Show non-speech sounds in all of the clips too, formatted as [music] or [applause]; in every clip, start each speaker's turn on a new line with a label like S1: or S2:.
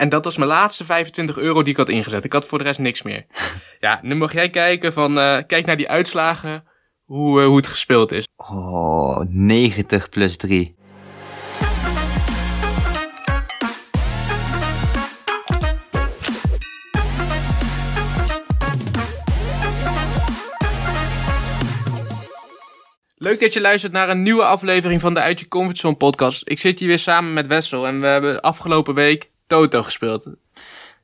S1: En dat was mijn laatste 25 euro die ik had ingezet. Ik had voor de rest niks meer. [laughs] ja, nu mag jij kijken van, eh, kijk naar die uitslagen, hoe, eh, hoe het gespeeld is.
S2: Oh, 90 plus 3.
S1: Leuk dat je luistert naar een nieuwe aflevering van de Uit Je Comfortzone podcast. Ik zit hier weer samen met Wessel en we hebben afgelopen week Toto gespeeld.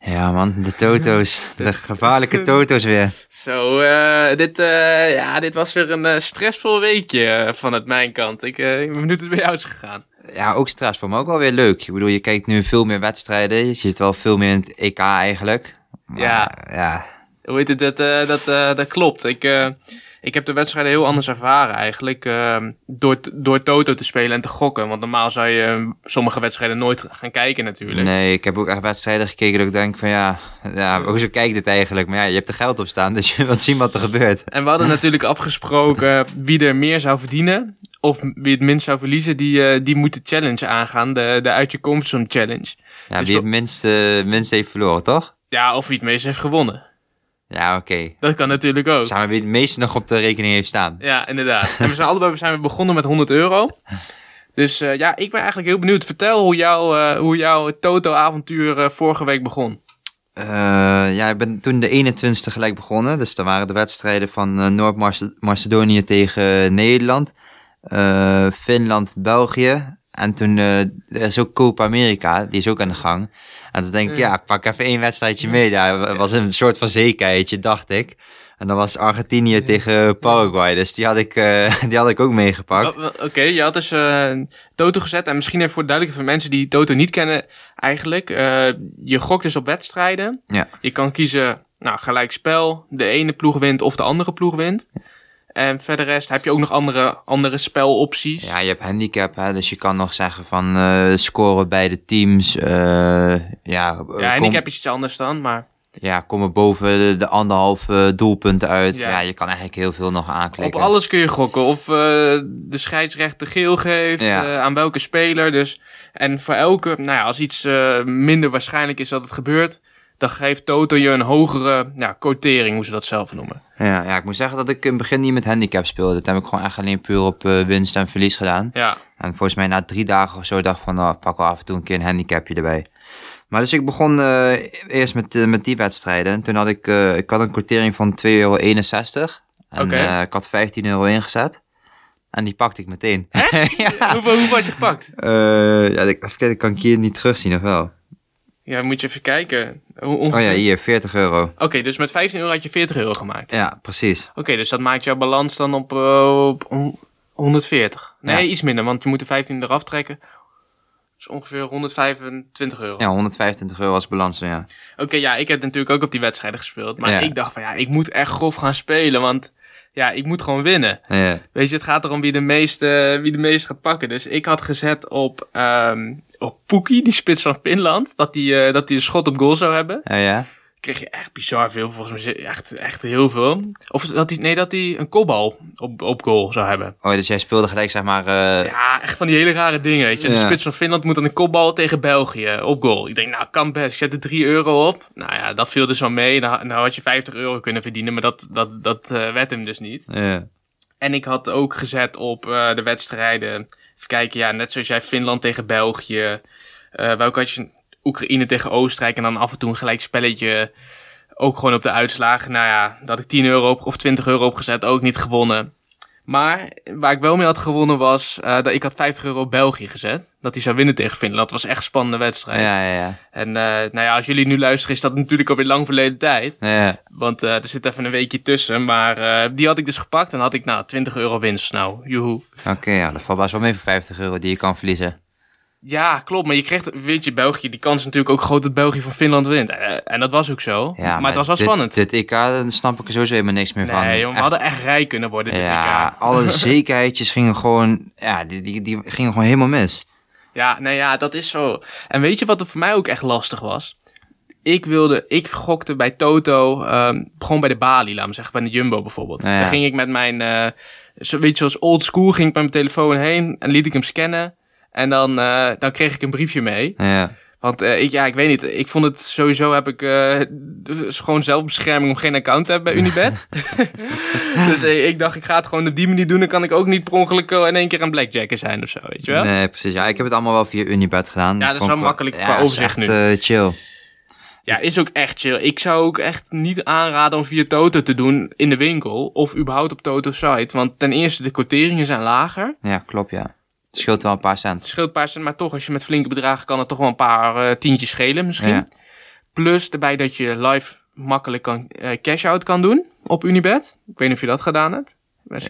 S2: Ja man, de Toto's. [laughs] De gevaarlijke Toto's weer.
S1: Zo, eh, dit, eh, ja, dit was weer een eh, stressvol weekje vanuit mijn kant. Ik, ik ben benieuwd hoe het bij jou is gegaan.
S2: Ja, ook stressvol, maar ook wel weer leuk. Ik bedoel, je kijkt nu veel meer wedstrijden. Je zit wel veel meer in het EK eigenlijk. Maar,
S1: Ja.
S2: Ja,
S1: Hoe heet het, dat, dat, dat klopt. Ik, ik heb de wedstrijden heel anders ervaren eigenlijk. eh, door, door Toto te spelen en te gokken. Want normaal zou je eh, sommige wedstrijden nooit gaan kijken natuurlijk.
S2: Nee, ik heb ook echt wedstrijden gekeken dat ik denk van ja, ja hoezo kijk dit eigenlijk? Maar ja, je hebt er geld op staan, [laughs] dus je wilt zien wat er gebeurt.
S1: En we hadden natuurlijk [laughs] afgesproken wie er meer zou verdienen. Of wie het minst zou verliezen, die, eh, die moet de challenge aangaan. De, de uit je comfortzone challenge.
S2: Ja,
S1: Dus
S2: wie het minste, minste heeft verloren, toch?
S1: Ja, of wie het meest heeft gewonnen.
S2: Ja, oké.
S1: Dat kan natuurlijk ook.
S2: Samen wie het meeste nog op de rekening heeft staan.
S1: Ja, inderdaad. En we zijn allebei zijn we begonnen met 100 euro. Dus eh, ja, ik ben eigenlijk heel benieuwd. Vertel hoe, jouw eh, hoe jouw Toto-avontuur eh, vorige week begon.
S2: Ja, ik ben toen de 21ste gelijk begonnen. Dus daar waren de wedstrijden van Noord-Macedonië tegen Nederland. Finland, België. En toen er is ook Copa America, die is ook aan de gang. En toen denk ik,
S1: Ja.
S2: pak even één wedstrijdje mee. Het was een soort van zekerheidje, dacht ik. En dat was Argentinië tegen Paraguay. Dus die had ik, eh, [laughs] die had ik ook meegepakt.
S1: Oké, je had dus eh, Toto gezet. En misschien even voor de duidelijkheid van mensen die Toto niet kennen eigenlijk. je gokt dus op wedstrijden.
S2: Ja.
S1: Je kan kiezen, nou, gelijk spel. De ene ploeg wint of de andere ploeg wint. En verder rest heb je ook nog andere, andere spelopties.
S2: Ja, je hebt handicap, hè, dus je kan nog zeggen van eh, scoren beide teams. eh ja, kom-
S1: Ja, handicap is iets anders dan, maar
S2: Ja, komen boven de, de anderhalve doelpunten uit.
S1: Ja.
S2: Ja. je kan eigenlijk heel veel nog
S1: op
S2: aanklikken.
S1: alles kun je gokken. Of eh, de scheidsrechter geel geeft,
S2: Ja.
S1: eh, aan welke speler. Dus, en voor elke, nou ja, als iets eh, minder waarschijnlijk is dat het gebeurt, dan geeft Toto je een hogere ja, quotering, hoe ze dat zelf noemen.
S2: Ja, ja, ik moet zeggen dat ik in het begin niet met handicap speelde. Dat heb ik gewoon echt alleen puur op eh, winst en verlies gedaan.
S1: Ja,
S2: En volgens mij na drie dagen of zo dacht ik van, nou, pak wel af en toe een keer een handicapje erbij. Maar dus ik begon eh, eerst met, eh, met die wedstrijden. En toen had ik, ik had een quotering van 2,61 euro. En ik had 15 euro ingezet. En die pakte ik meteen. [laughs] ja.
S1: hoeveel, hoeveel had je gepakt?
S2: Ja, ik, even kijken, kan ik hier niet terugzien of wel?
S1: Ja, moet je even kijken.
S2: Oh ja, hier, 40 euro.
S1: Oké, dus met 15 euro had je 40 euro gemaakt.
S2: Ja, precies.
S1: Oké, dus dat maakt jouw balans dan op, eh, op on- 140. Nee,
S2: Ja.
S1: iets minder, want je moet de 15 eraf trekken. Dus ongeveer 125 euro.
S2: Ja, 125 euro als balans, ja.
S1: Oké, ja, ik heb natuurlijk ook op die wedstrijden gespeeld. Maar
S2: Ja.
S1: ik dacht van ja, ik moet echt grof gaan spelen. Want ja, ik moet gewoon winnen.
S2: Ja,
S1: Weet je, het gaat erom wie de meeste, wie de meeste gaat pakken. Dus ik had gezet op, ehm op Poekie, die spits van Finland. Dat die, eh, dat die een schot op goal zou hebben.
S2: ja. ja.
S1: Kreeg je echt bizar veel, volgens mij echt, echt heel veel. Of dat hij, nee, dat hij een kopbal op, op goal zou hebben.
S2: Oh, dus jij speelde gelijk, zeg maar... eh,
S1: Ja, echt van die hele rare dingen. Weet je. De spits van Finland moet dan een kopbal tegen België op goal. Ik denk, nou, kan best. Ik zet er 3 euro op. Nou ja, dat viel dus wel mee. Nou, nou had je 50 euro kunnen verdienen, maar dat, dat, dat eh, werd hem dus niet.
S2: ja.
S1: En ik had ook gezet op eh, de wedstrijden. Even kijken, ja, net zoals jij Finland tegen België. Eh welke had je? Oekraïne tegen Oostenrijk. En dan af en toe een gelijk spelletje. Ook gewoon op de uitslagen. Nou ja, dat ik 10 euro op, of 20 euro opgezet. Ook niet gewonnen. Maar waar ik wel mee had gewonnen was. eh, dat ik had 50 euro op België gezet. Dat hij zou winnen tegen Finland. Dat was echt een spannende wedstrijd.
S2: Ja, ja, ja.
S1: En eh, nou ja, als jullie nu luisteren, is dat natuurlijk alweer lang verleden tijd.
S2: Ja,
S1: Want eh, er zit even een weekje tussen. Maar die had ik dus gepakt. En had ik nou 20 euro winst. Nou, joehoe.
S2: oké, ja, dat valt best wel mee voor 50 euro die je kan verliezen.
S1: Ja, klopt. Maar je kreeg, weet je, België, die kans is natuurlijk ook groot dat België van Finland wint. Eh, en dat was ook zo.
S2: Ja,
S1: maar, het was wel
S2: dit,
S1: spannend.
S2: Dit EK, daar snap ik er sowieso helemaal niks meer van.
S1: nee, we
S2: Echt,
S1: hadden echt rijk kunnen worden dit
S2: ja,
S1: EK.
S2: alle [laughs] zekerheidjes gingen gewoon, ja, die, die, die gingen gewoon helemaal mis.
S1: Ja, nee, ja, dat is zo. En weet je wat er voor mij ook echt lastig was? Ik wilde, ik gokte bij Toto, ehm, gewoon bij de Bali, laat me zeggen, bij de Jumbo bijvoorbeeld.
S2: Ja, ja.
S1: Dan ging ik met mijn, eh, zo, weet je, zoals old school, ging ik met mijn telefoon heen en liet ik hem scannen. En dan, eh, dan kreeg ik een briefje mee.
S2: Ja,
S1: Want eh, ik, ja, ik weet niet. Ik vond het sowieso heb ik eh, dus gewoon zelfbescherming om geen account te hebben bij Unibet. [laughs] [laughs] dus ik dacht, ik ga het gewoon op die manier doen. Dan kan ik ook niet per ongeluk in één keer een blackjacker zijn of zo, weet je wel?
S2: Nee, precies. Ja, ik heb het allemaal wel via Unibet gedaan.
S1: Ja, dat is wel makkelijk qua
S2: ja, is
S1: overzicht
S2: echt,
S1: nu.
S2: chill.
S1: Ja, is ook echt chill. Ik zou ook echt niet aanraden om via Toto te doen in de winkel. Of überhaupt op Toto site. Want ten eerste, de quoteringen zijn lager.
S2: Ja, klopt, ja. Het scheelt wel een paar cent.
S1: Het scheelt een paar cent, maar toch, als je met flinke bedragen kan het toch wel een paar eh, tientjes schelen misschien.
S2: Ja.
S1: Plus erbij dat je live makkelijk kan, eh, cash-out kan doen op Unibet. Ik weet niet of je dat gedaan hebt.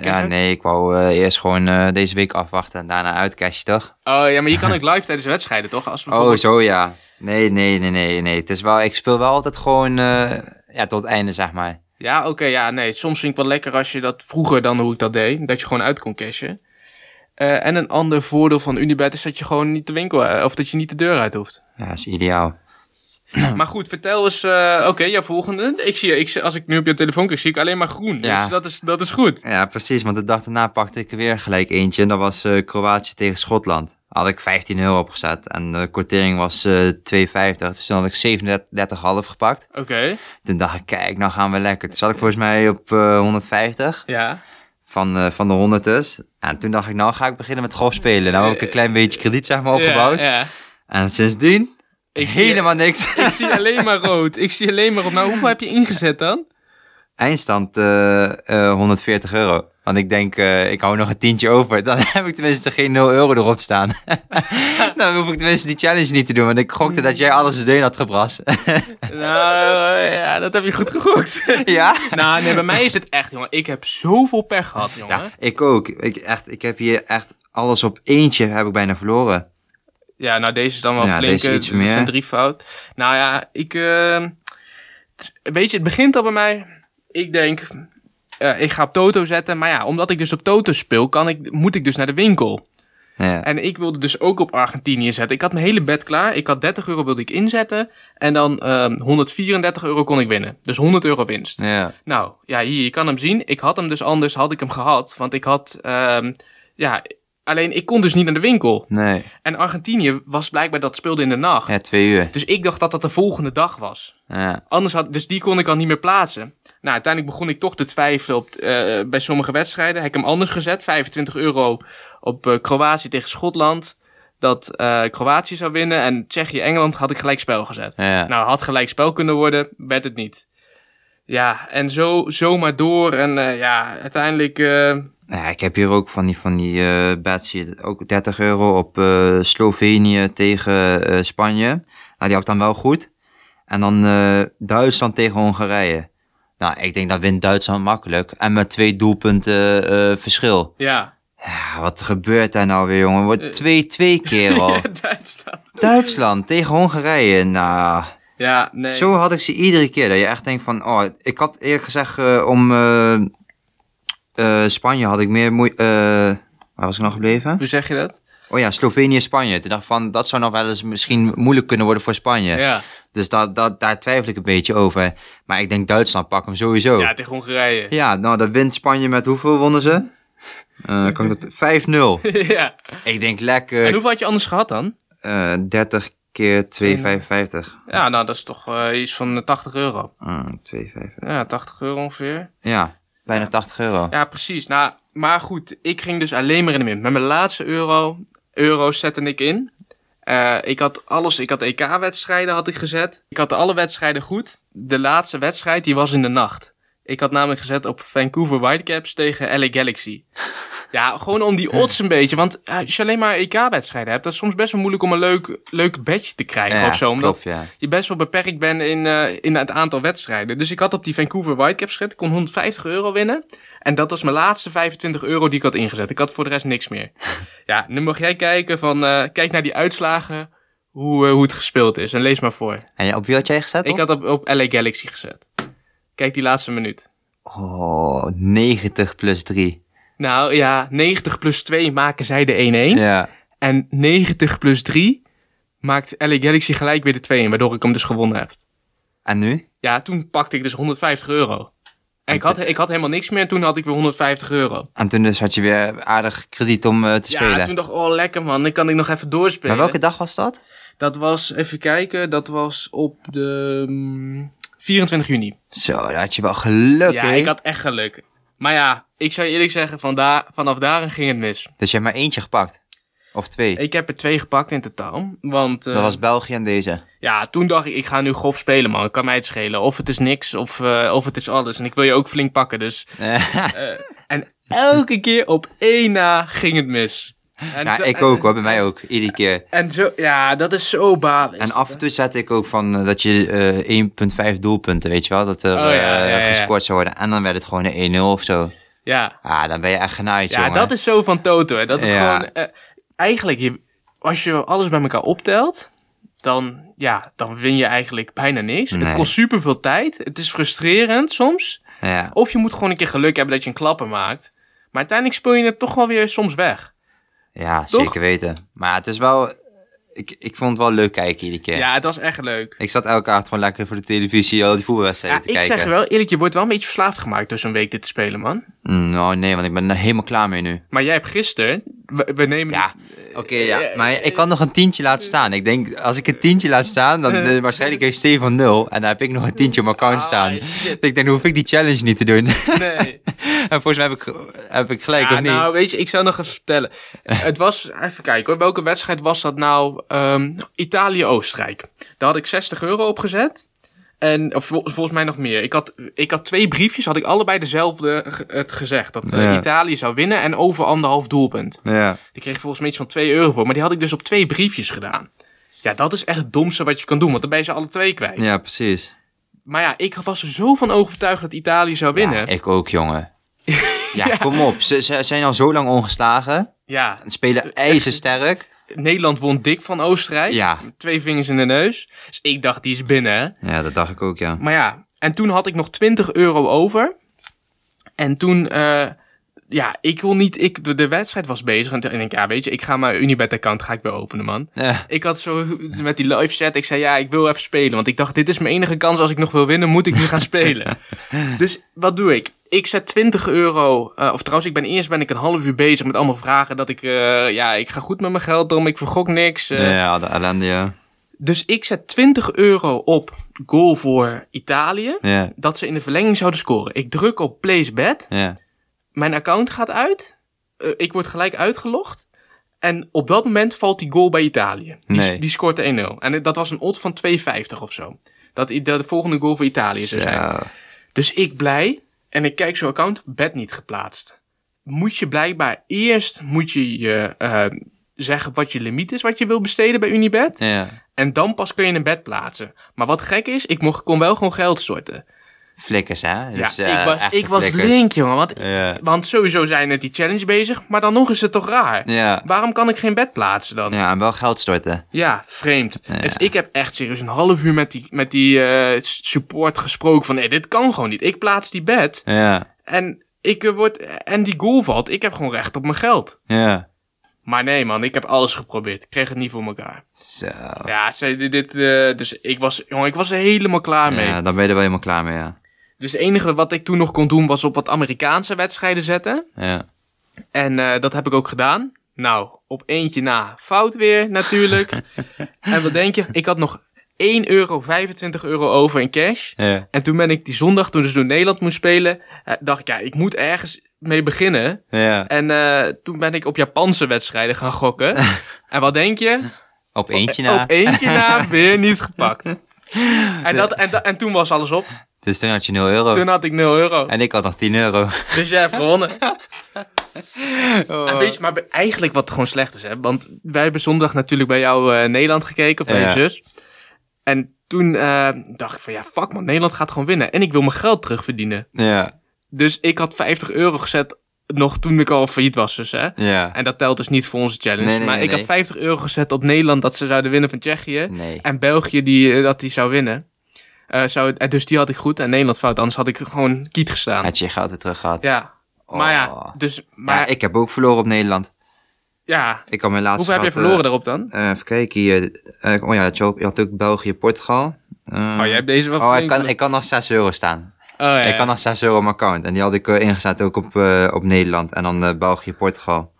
S2: Ja, nee, ik wou eh, eerst gewoon deze week afwachten en daarna uitcashen, toch?
S1: Oh ja, maar je kan [laughs] ook live tijdens de wedstrijden, toch? Als
S2: Oh,
S1: bijvoorbeeld...
S2: zo ja. Nee, nee, nee, nee, nee. Het is wel, ik speel wel altijd gewoon ja, tot het einde, zeg maar.
S1: Ja, oké, ja, nee. Soms vind ik wel lekker als je dat vroeger dan hoe ik dat deed. Dat je gewoon uit kon cashen. Eh, en een ander voordeel van Unibet is dat je gewoon niet de winkel, eh, of dat je niet de deur uit hoeft.
S2: Ja, dat is ideaal. [clears throat]
S1: Maar goed, vertel eens, eh, oké, jouw volgende. Ik zie, ik, als ik nu op je telefoon kijk, zie ik alleen maar groen.
S2: Ja.
S1: Dus dat is, dat is goed.
S2: Ja, precies. Want de dag daarna pakte ik er weer gelijk eentje. En dat was Kroatië tegen Schotland. Had ik 15 euro opgezet. En de quotering was eh 2,50. Dus toen had ik 37,5 gepakt.
S1: Oké,
S2: Toen dacht ik, kijk, nou gaan we lekker. Toen zat ik volgens mij op eh 150
S1: ja.
S2: Van, eh, van de 100 dus. En toen dacht ik, nou ga ik beginnen met golf spelen. Nou heb ik een klein beetje krediet zeg maar opgebouwd.
S1: Ja, ja.
S2: En sindsdien
S1: Ik zie-
S2: helemaal niks. [laughs]
S1: Ik zie alleen maar rood. Ik zie alleen maar rood. Nou, hoeveel heb je ingezet dan?
S2: Eindstand eh, eh, 140 euro. Want ik denk, eh, ik hou nog een tientje over. Dan [laughs] heb ik tenminste geen 0 euro erop staan. [laughs] dan hoef ik tenminste die challenge niet te doen. Want ik gokte dat jij alles erin had gebrast. [laughs]
S1: Nou, ja, dat heb je goed gegokt.
S2: ja?
S1: nou, nee, bij mij is het echt, jongen. Ik heb zoveel pech gehad, jongen.
S2: Ja, ik ook. Ik, echt, ik heb hier echt alles op eentje heb ik bijna verloren.
S1: Ja, nou deze is dan wel
S2: Ja,
S1: flink.
S2: deze iets meer.
S1: een driefout. Nou ja, ik... t- weet je, het begint al bij mij. Ik denk, eh, ik ga op Toto zetten. Maar ja, omdat ik dus op Toto speel, kan ik, moet ik dus naar de winkel.
S2: Ja.
S1: En ik wilde dus ook op Argentinië zetten. Ik had mijn hele bed klaar. Ik had 30 euro wilde ik inzetten. En dan ehm 134 euro kon ik winnen. Dus 100 euro winst.
S2: ja.
S1: Nou, ja, hier, je kan hem zien. Ik had hem dus anders, had ik hem gehad. Want ik had, ehm, ja, alleen ik kon dus niet naar de winkel.
S2: Nee.
S1: En Argentinië was blijkbaar dat speelde in de nacht.
S2: Ja, twee uur.
S1: Dus ik dacht dat dat de volgende dag was.
S2: Ja.
S1: Anders had, dus die kon ik al niet meer plaatsen. Nou, uiteindelijk begon ik toch te twijfelen op, eh, bij sommige wedstrijden. Heb ik hem anders gezet. 25 euro op eh, Kroatië tegen Schotland. Dat eh, Kroatië zou winnen. En Tsjechië-Engeland had ik gelijk spel gezet.
S2: Ja.
S1: Nou, had gelijk spel kunnen worden. Werd het niet. Ja, en zo, zo maar door. En eh, ja, uiteindelijk...
S2: Nou ja, ik heb hier ook van die, van die bets hier, ook 30 euro op eh, Slovenië tegen eh, Spanje. Nou, die had ik dan wel goed. En dan Duitsland tegen Hongarije. Nou, ik denk dat wint Duitsland makkelijk. En met twee doelpunten verschil.
S1: ja.
S2: Ja, wat gebeurt daar nou weer, jongen? Wordt 2-2 keer [laughs] al.
S1: Duitsland.
S2: Duitsland tegen Hongarije. Nou,
S1: Ja, nee.
S2: zo had ik ze iedere keer. Dat je echt denkt van, oh, ik had eerlijk gezegd om eh, Spanje had ik meer moeite. eh, waar was ik nog gebleven?
S1: Hoe zeg je dat?
S2: Oh ja, Slovenië-Spanje. Toen dacht ik van, dat zou nog wel eens misschien moeilijk kunnen worden voor Spanje.
S1: Ja.
S2: Dus dat, dat, daar twijfel ik een beetje over. Maar ik denk Duitsland pak hem sowieso.
S1: Ja,
S2: Ja,
S1: tegen Hongarije.
S2: nou, dan wint Spanje met hoeveel wonnen ze? [laughs] Eh, kan ik dat? 5-0.
S1: ja.
S2: ik denk lekker.
S1: En hoeveel had je anders gehad dan?
S2: eh 30 keer 2,55.
S1: Ja, nou, dat is toch eh, iets van eh, 80 euro.
S2: 2,55.
S1: Ja, 80 euro ongeveer.
S2: Ja, bijna 80 euro.
S1: Ja, precies. Nou, maar goed, ik ging dus alleen maar in de min. Met mijn laatste euro, euro's zette ik in. Eh, ik had alles, ik had EK-wedstrijden had ik gezet. Ik had alle wedstrijden goed. De laatste wedstrijd, die was in de nacht. Ik had namelijk gezet op Vancouver Whitecaps tegen LA Galaxy. [laughs] ja, gewoon om die odds een beetje. Want als je alleen maar EK-wedstrijden hebt, dat is soms best wel moeilijk om een leuk, leuk badge te krijgen
S2: Ja,
S1: of zo. Omdat
S2: klopt, ja.
S1: je best wel beperkt bent in, eh, in het aantal wedstrijden. Dus ik had op die Vancouver Whitecaps gezet. Ik kon 150 euro winnen. En dat was mijn laatste 25 euro die ik had ingezet. Ik had voor de rest niks meer. [laughs] ja, nu mag jij kijken van... eh, kijk naar die uitslagen, hoe, eh, hoe het gespeeld is. En lees maar voor.
S2: En op wie had jij gezet?
S1: Ik had op, op LA Galaxy gezet. Kijk die laatste minuut.
S2: Oh, 90 plus 3.
S1: Nou ja, 90 plus 2 maken zij de 1-1.
S2: Ja.
S1: En 90 plus 3 maakt LA Galaxy gelijk weer de 2-1. Waardoor ik hem dus gewonnen heb.
S2: En nu?
S1: Ja, toen pakte ik dus 150 euro. En ik had, ik had helemaal niks meer en toen had ik weer 150 euro.
S2: En toen dus had je weer aardig krediet om eh, te spelen.
S1: Ja, toen dacht ik, oh lekker man, dan kan ik nog even doorspelen.
S2: maar welke dag was dat?
S1: Dat was, even kijken, dat was op de mm, 24 juni.
S2: Zo, daar had je wel geluk,
S1: ja,
S2: hè?
S1: ik had echt geluk. Maar ja, ik zou je eerlijk zeggen, vanaf daar ging het mis.
S2: Dus je hebt maar eentje gepakt. Of twee.
S1: Ik heb er twee gepakt in totaal. Want eh,
S2: Dat was België en deze.
S1: ja, toen dacht ik, ik ga nu grof spelen, man. Kan mij het schelen. Of het is niks, of, eh, of het is alles. En ik wil je ook flink pakken, dus... [laughs] eh, en elke keer op één na ging het mis. En
S2: ja,
S1: zo-
S2: ik
S1: en-
S2: ook hoor, bij mij ook. Iedere keer.
S1: En zo, ja, dat is zo balisch.
S2: En af en toe zette ik ook van eh, dat je eh 1,5 doelpunten, weet je wel, dat er
S1: Oh, ja,
S2: eh,
S1: ja, ja, ja.
S2: gescoord zou worden. En dan werd het gewoon een 1-0 of zo.
S1: Ja,
S2: Ah, dan ben je echt genaaid,
S1: ja
S2: jongen.
S1: dat is zo van Toto. Hè. Dat
S2: Ja.
S1: gewoon... eigenlijk, je, als je alles bij elkaar optelt, dan, ja, dan win je eigenlijk bijna niks.
S2: Nee.
S1: Het kost superveel tijd. Het is frustrerend soms.
S2: Ja,
S1: Of je moet gewoon een keer geluk hebben dat je een klapper maakt. Maar uiteindelijk speel je het toch wel weer soms weg.
S2: Ja
S1: Toch?
S2: zeker weten. Maar het is wel... Ik, ik vond het wel leuk kijken iedere keer.
S1: Ja, het was echt leuk.
S2: Ik zat elke avond gewoon lekker voor de televisie al die
S1: Ja,
S2: voetbalwedstrijden te
S1: ik
S2: kijken.
S1: zeg je wel, eerlijk, je wordt wel een beetje verslaafd gemaakt door zo'n week dit te spelen, man.
S2: Mm, nou, nee, want ik ben er helemaal klaar mee nu.
S1: Maar jij hebt gisteren, we, we nemen...
S2: Ja, oké, ja. Maar ik kan nog een tientje laten staan. Ik denk, als ik een tientje laat staan, dan [laughs] eh, waarschijnlijk heeft Stefan nul. En dan heb ik nog een tientje op mijn account
S1: Ah,
S2: staan.
S1: shit.
S2: Ik denk, dan hoef ik die challenge niet te doen.
S1: Nee. [laughs]
S2: en volgens mij heb ik, heb ik gelijk,
S1: Ja,
S2: of niet?
S1: nou, weet je, ik zou nog eens vertellen. [laughs] het was, even kijken hoor, welke wedstrijd was dat nou? Ehm, Italië-Oostenrijk. Daar had ik 60 euro op gezet. En of, vol- volgens mij nog meer. Ik had, ik had twee briefjes, had ik allebei dezelfde het gezegd. Dat eh,
S2: Ja.
S1: Italië zou winnen en over anderhalf doelpunt.
S2: Ja.
S1: Die kreeg ik volgens mij iets van 2 euro voor. Maar die had ik dus op twee briefjes gedaan. Ja, dat is echt het domste wat je kan doen, want dan ben je ze alle twee kwijt.
S2: ja, precies.
S1: Maar ja, ik was er zo van overtuigd dat Italië zou winnen.
S2: Ja, ik ook, jongen. [laughs] Ja, kom op. Ze, ze zijn al zo lang ongeslagen.
S1: ja
S2: Ze spelen ijzersterk.
S1: Nederland won dik van Oostenrijk.
S2: Ja.
S1: Met twee vingers in de neus. Dus ik dacht, die is binnen. Hè?
S2: Ja, dat dacht ik ook, ja.
S1: Maar ja, en toen had ik nog 20 euro over. En toen, eh, ja, ik wil niet, ik, de, de wedstrijd was bezig. En toen denk ik, ja, weet je, ik ga mijn Unibet-account ga ik weer openen, man.
S2: Ja.
S1: Ik had zo met die live chat, ik zei, ja, ik wil even spelen. Want ik dacht, dit is mijn enige kans als ik nog wil winnen, moet ik nu gaan spelen. [laughs] dus wat doe ik? Ik zet 20 euro, eh, of trouwens, ik ben eerst ben ik een half uur bezig met allemaal vragen. Dat ik, eh, ja, ik ga goed met mijn geld om, ik vergok niks. eh.
S2: Ja, de ellende, ja.
S1: Dus ik zet 20 euro op goal voor Italië.
S2: Ja,
S1: Dat ze in de verlenging zouden scoren. Ik druk op place bet.
S2: ja.
S1: Mijn account gaat uit. Ik word gelijk uitgelogd. En op dat moment valt die goal bij Italië. Die,
S2: Nee.
S1: die scoort de 1-0. En dat was een odd van 2,50 of zo. Dat de, de volgende goal voor Italië zou zijn.
S2: Zo.
S1: Dus ik blij. En ik kijk zo'n account. Bet niet geplaatst. Moet je blijkbaar eerst moet je, je eh, zeggen wat je limiet is. Wat je wil besteden bij Unibet.
S2: Ja.
S1: En dan pas kun je een bed plaatsen. Maar wat gek is, ik mocht, kon wel gewoon geld storten.
S2: Flikkers, hè?
S1: Ja,
S2: Dus, eh,
S1: ik was, ik was link, jongen. Want,
S2: Ja.
S1: want sowieso zijn het die challenge bezig. Maar dan nog is het toch raar.
S2: Ja.
S1: Waarom kan ik geen bed plaatsen dan? Ja,
S2: Ja, en wel geld storten.
S1: vreemd.
S2: Ja.
S1: Dus ik heb echt serieus een half uur met die, met die eh, support gesproken van... Nee, dit kan gewoon niet. Ik plaats die bed.
S2: Ja.
S1: En, ik, eh, word, en die goal valt. Ik heb gewoon recht op mijn geld.
S2: Ja.
S1: Maar nee, man. Ik heb alles geprobeerd. Ik kreeg het niet voor elkaar.
S2: Zo.
S1: Ja, ze, dit, dit, dus ik was, jongen, ik was er helemaal klaar mee.
S2: Ja, dan ben je er wel helemaal klaar mee, ja.
S1: Dus het enige wat ik toen nog kon doen was op wat Amerikaanse wedstrijden zetten.
S2: Ja.
S1: En eh, dat heb ik ook gedaan. Nou, op eentje na fout weer natuurlijk. [laughs] en wat denk je? Ik had nog 1 euro, 25 euro over in cash.
S2: Ja.
S1: En toen ben ik die zondag, toen dus door Nederland moest spelen, eh, dacht ik, ja, ik moet ergens mee beginnen.
S2: Ja.
S1: En eh, toen ben ik op Japanse wedstrijden gaan gokken. [laughs] en wat denk je?
S2: Op eentje na.
S1: Op eentje na [laughs] weer niet gepakt. En, dat, en, en toen was alles op.
S2: Dus toen had je 0 euro.
S1: Toen had ik 0 euro.
S2: En ik had nog 10 euro.
S1: Dus jij hebt gewonnen. [laughs]
S2: Oh.
S1: Weet je, maar eigenlijk wat gewoon slecht is, hè? Want wij hebben zondag natuurlijk bij jou eh, Nederland gekeken, of bij
S2: Ja.
S1: je zus. En toen eh, dacht ik van, ja, fuck man, Nederland gaat gewoon winnen. En ik wil mijn geld terugverdienen.
S2: Ja.
S1: Dus ik had 50 euro gezet, nog toen ik al failliet was dus, hè?
S2: Ja.
S1: En dat telt dus niet voor onze challenge.
S2: Nee, nee,
S1: maar
S2: nee,
S1: ik had
S2: nee.
S1: 50 euro gezet op Nederland dat ze zouden winnen van Tsjechië.
S2: Nee.
S1: En België die, eh, dat die zou winnen. Eh, zou, en dus die had ik goed en Nederland fout. Anders had ik gewoon kiet gestaan.
S2: Had je geld weer terug gehad.
S1: Ja. Maar ja,
S2: Oh.
S1: dus... Maar,
S2: Ja, ik heb ook verloren op Nederland.
S1: ja.
S2: Ik had mijn laatste
S1: Hoeveel heb je verloren daarop dan?
S2: eh, even kijken hier. Eh, oh ja, je had, je had ook België, Portugal. Eh,
S1: Oh, jij hebt deze wel
S2: oh, ik kan, ik kan nog 6 euro staan.
S1: Oh, ja,
S2: Ik kan nog 6 euro op mijn account. En die had ik eh, ingezet ook op, eh, op Nederland. En dan eh, België, Portugal.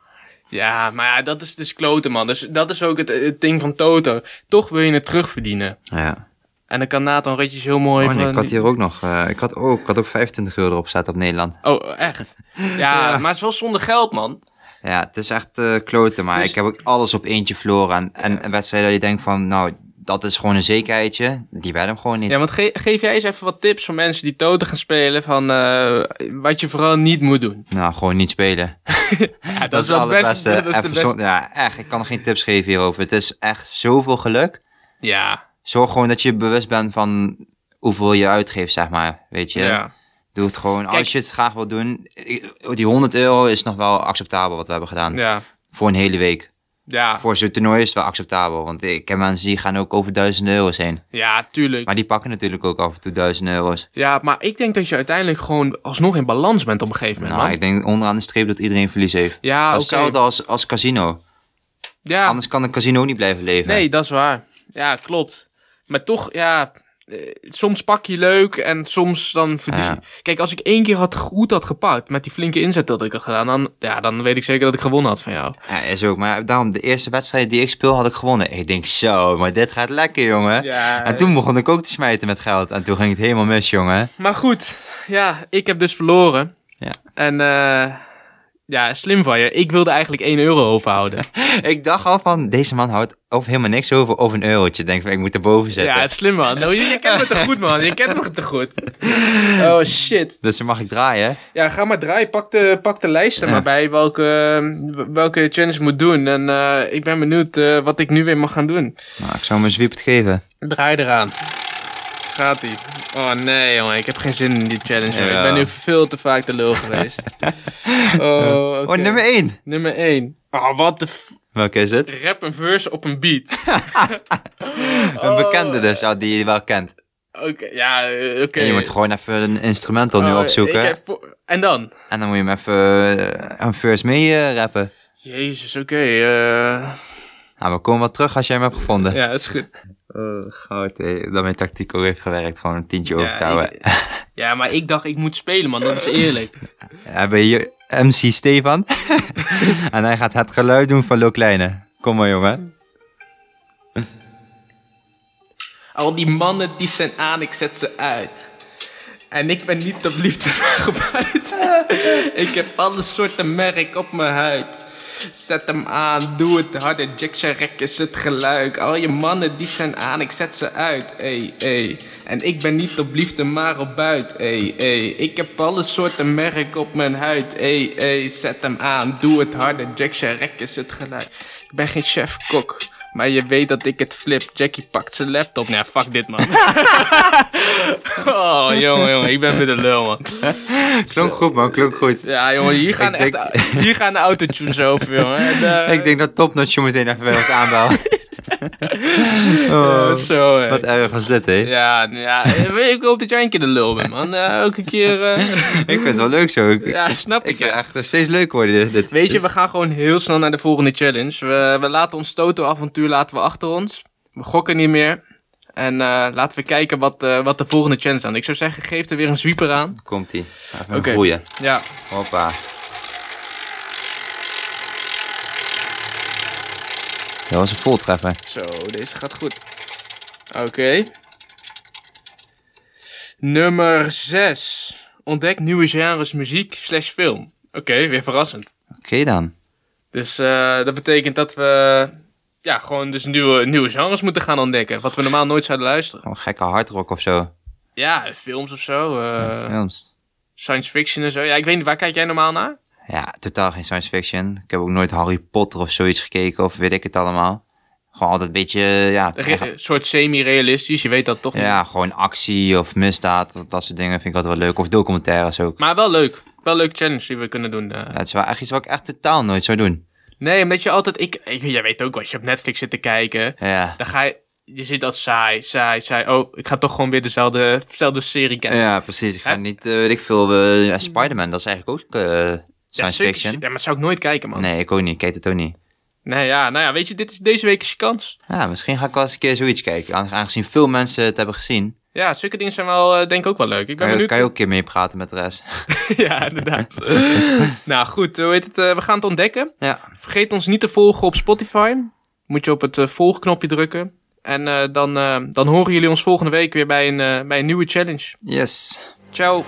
S1: Ja, maar ja, dat is dus kloten, man. Dus dat is ook het, het ding van Toto. Toch wil je het terugverdienen.
S2: Ja.
S1: En dan kan Nathan Rutjes heel mooi
S2: Oh nee,
S1: van...
S2: ik had hier ook nog, eh, ik, had ook, ik had ook 25 euro erop staan op Nederland.
S1: Oh, echt? Ja, [laughs]
S2: Ja.
S1: maar het is wel zonder geld, man.
S2: Ja, het is echt eh kloten, maar
S1: Dus-
S2: ik heb ook alles op eentje verloren. En, en een wedstrijd dat je denkt van, nou, dat is gewoon een zekerheidje. Die werden hem gewoon niet.
S1: Ja, want ge- geef jij eens even wat tips voor mensen die Toto gaan spelen van eh, wat je vooral niet moet doen.
S2: Nou, gewoon niet spelen. [laughs]
S1: Ja,
S2: Dat, is
S1: wel
S2: het allerbeste.
S1: Dat is beste.
S2: ja, echt, ik kan geen tips geven hierover. Het is echt zoveel geluk.
S1: Ja,
S2: Zorg gewoon dat je bewust bent van hoeveel je uitgeeft, zeg maar. Weet je?
S1: ja.
S2: Doe het gewoon.
S1: Kijk-
S2: Als je het graag wil doen. Die 100 euro is nog wel acceptabel wat we hebben gedaan.
S1: Ja,
S2: Voor een hele week.
S1: ja,
S2: Voor zo'n toernooi is het wel acceptabel. Want ik heb mensen die gaan ook over duizenden euro's heen.
S1: ja, tuurlijk.
S2: Maar die pakken natuurlijk ook af en toe duizenden euro's.
S1: Ja, maar ik denk dat je uiteindelijk gewoon alsnog in balans bent op een gegeven moment,
S2: Nou,
S1: man.
S2: ik denk onderaan de streep dat iedereen verlies heeft.
S1: Ja,
S2: dat is
S1: oké.
S2: hetzelfde als, als casino.
S1: Ja,
S2: Anders kan een casino niet blijven leven.
S1: nee, dat is waar. Ja, klopt. Maar toch, ja, eh, soms pak je leuk en soms dan verdien
S2: Ja.
S1: Kijk, als ik één keer had goed had gepakt met die flinke inzet dat ik had gedaan, dan, ja, dan weet ik zeker dat ik gewonnen had van jou.
S2: Ja, is ook. Maar daarom, de eerste wedstrijd die ik speel, had ik gewonnen. Ik denk, zo, maar dit gaat lekker, jongen.
S1: Ja,
S2: En toen begon ik ook te smijten met geld. En toen ging het helemaal mis, jongen.
S1: Maar goed, ja, ik heb dus verloren.
S2: Ja.
S1: En eh, ja, slim van je. Ik wilde eigenlijk 1 euro overhouden. [laughs]
S2: ik dacht al van, deze man houdt over helemaal niks over, over een eurotje. Denk van, ik moet erboven zetten.
S1: Ja, het is slim man. Nou, je, je kent me te goed man. Je kent me te goed. [laughs] Oh shit.
S2: Dus dan mag ik draaien.
S1: Ja, ga maar draaien. Pak de, pak de lijst er
S2: Ja.
S1: maar bij welke, welke challenge moet doen. En eh, ik ben benieuwd eh, wat ik nu weer mag gaan doen.
S2: Nou, ik zou hem een zwiepert geven.
S1: Draai eraan. Gaat ie. Oh nee jongen, ik heb geen zin in die challenge.
S2: Ja.
S1: Ik ben nu veel te vaak de lul geweest. [laughs] Oh.
S2: Oh, nummer 1.
S1: Nummer 1. Oh, wat de
S2: Welke is het?
S1: rap een verse op een beat. [laughs]
S2: Een bekende dus, oh, die je wel kent.
S1: Oké, ja, eh, oké.
S2: En je moet gewoon even een instrumental nu
S1: Oh,
S2: opzoeken.
S1: ik heb En dan?
S2: En dan moet je hem even eh, een verse mee eh, rappen.
S1: Jezus, oké. eh,
S2: Nou, we komen wel terug als jij hem hebt gevonden.
S1: ja, is goed. [laughs]
S2: Oh, goud, hé. Dat mijn tactiek ook heeft gewerkt. Gewoon een tientje
S1: Ja, ik- ja, maar ik dacht ik moet spelen, man. Dat is eerlijk. [laughs]
S2: Ja, ben je MC Stefan. [laughs] en hij gaat het geluid doen van Lo Kleine. Kom maar, jongen.
S1: Al die mannen die zijn aan, ik zet ze uit. En ik ben niet op liefde gebuit. ik heb alle soorten merk op mijn huid. Zet hem aan, doe het harder, Jack Sharek is het geluid. Al je mannen die zijn aan, ik zet ze uit, ey, ey. En ik ben niet op liefde, maar op buit, ey, ey. Ik heb alle soorten merk op mijn huid, ey, ey. Zet hem aan, doe het harder, Jack Sharek is het geluid. Ik ben geen chef-kok, maar je weet dat ik het flip. Jackie pakt zijn laptop. Nee, fuck dit, man. [laughs] oh, jongen, jongen, ik ben weer de lul, man.
S2: Klonk goed, man. Klonk goed.
S1: Ja, jongen, hier gaan,
S2: Ik
S1: echt, hier gaan de autotunes over, jongen. [laughs] En, eh,
S2: Ik denk dat Topnotch je meteen even bij ons aanbelt. [laughs]
S1: eh,
S2: oh,
S1: zo, hè.
S2: wat erg was dit, hé.
S1: Ja, ja, ik hoop dat jij een keer de lul bent, man. Eh, elke keer... eh, [laughs]
S2: Ik vind het wel leuk zo. Ik,
S1: ja, snap
S2: ik
S1: ik,
S2: vind echt steeds leuker worden, dit.
S1: Weet je, we gaan gewoon heel snel naar de volgende challenge. We, we laten ons Toto-avontuur laten we achter ons. We gokken niet meer. En eh, laten we kijken wat, eh, wat de volgende challenge is. dan. Ik zou zeggen, geef er weer een zwieper aan.
S2: Komt-ie. Even groeien.
S1: Ja,
S2: Hoppa. Dat was een voltreffer.
S1: zo, deze gaat goed. Oké. Nummer 6. Ontdek nieuwe genres muziek slash film. Oké, weer verrassend.
S2: Oké dan.
S1: Dus eh, dat betekent dat we ja, gewoon dus nieuwe, nieuwe genres moeten gaan ontdekken. Wat we normaal nooit zouden luisteren.
S2: Gewoon gekke hardrock of zo.
S1: Ja, films of zo. eh,
S2: Films.
S1: science fiction en zo. Ja, ik weet niet, waar kijk jij normaal naar?
S2: Ja, totaal geen science fiction. Ik heb ook nooit Harry Potter of zoiets gekeken of weet ik het allemaal. Gewoon altijd een beetje, ja,
S1: Een soort semi-realistisch, je weet dat toch niet.
S2: ja, gewoon actie of misdaad. Dat, dat soort dingen vind ik altijd wel leuk. Of documentaires ook.
S1: Maar wel leuk. Wel een leuk challenge die we kunnen doen. eh.
S2: Ja, het is wel echt iets wat ik echt totaal nooit zou doen.
S1: Nee, omdat je altijd... Ik, ik, jij weet ook, als je op Netflix zit te kijken...
S2: Ja,
S1: Dan ga je... Je zit dat saai, saai, saai. Oh, ik ga toch gewoon weer dezelfde, dezelfde serie kijken.
S2: ja precies. Ik ga niet, eh, weet ik veel, ja, Spider-Man, dat is eigenlijk ook science
S1: zeker.
S2: fiction.
S1: Ja, maar dat zou ik nooit kijken, man.
S2: Nee, ik ook niet. Ik kijk het ook niet.
S1: Nee, ja, nou ja, weet je, dit is, deze week is je kans.
S2: Ja, misschien ga ik wel eens een keer zoiets kijken. Aan- Aangezien veel mensen het hebben gezien.
S1: Ja, zulke dingen zijn wel, eh, denk ik ook wel leuk. Ik ben
S2: Kan je,
S1: benieuwd.
S2: kan je ook een keer meepraten met de rest. [laughs]
S1: ja, inderdaad. [laughs] nou goed, hoe heet het? eh, we gaan het ontdekken.
S2: Ja,
S1: Vergeet ons niet te volgen op Spotify. Moet je op het eh, volgknopje drukken. En eh, dan, eh, dan horen jullie ons volgende week weer bij een, eh, bij een nieuwe challenge.
S2: yes.
S1: Ciao.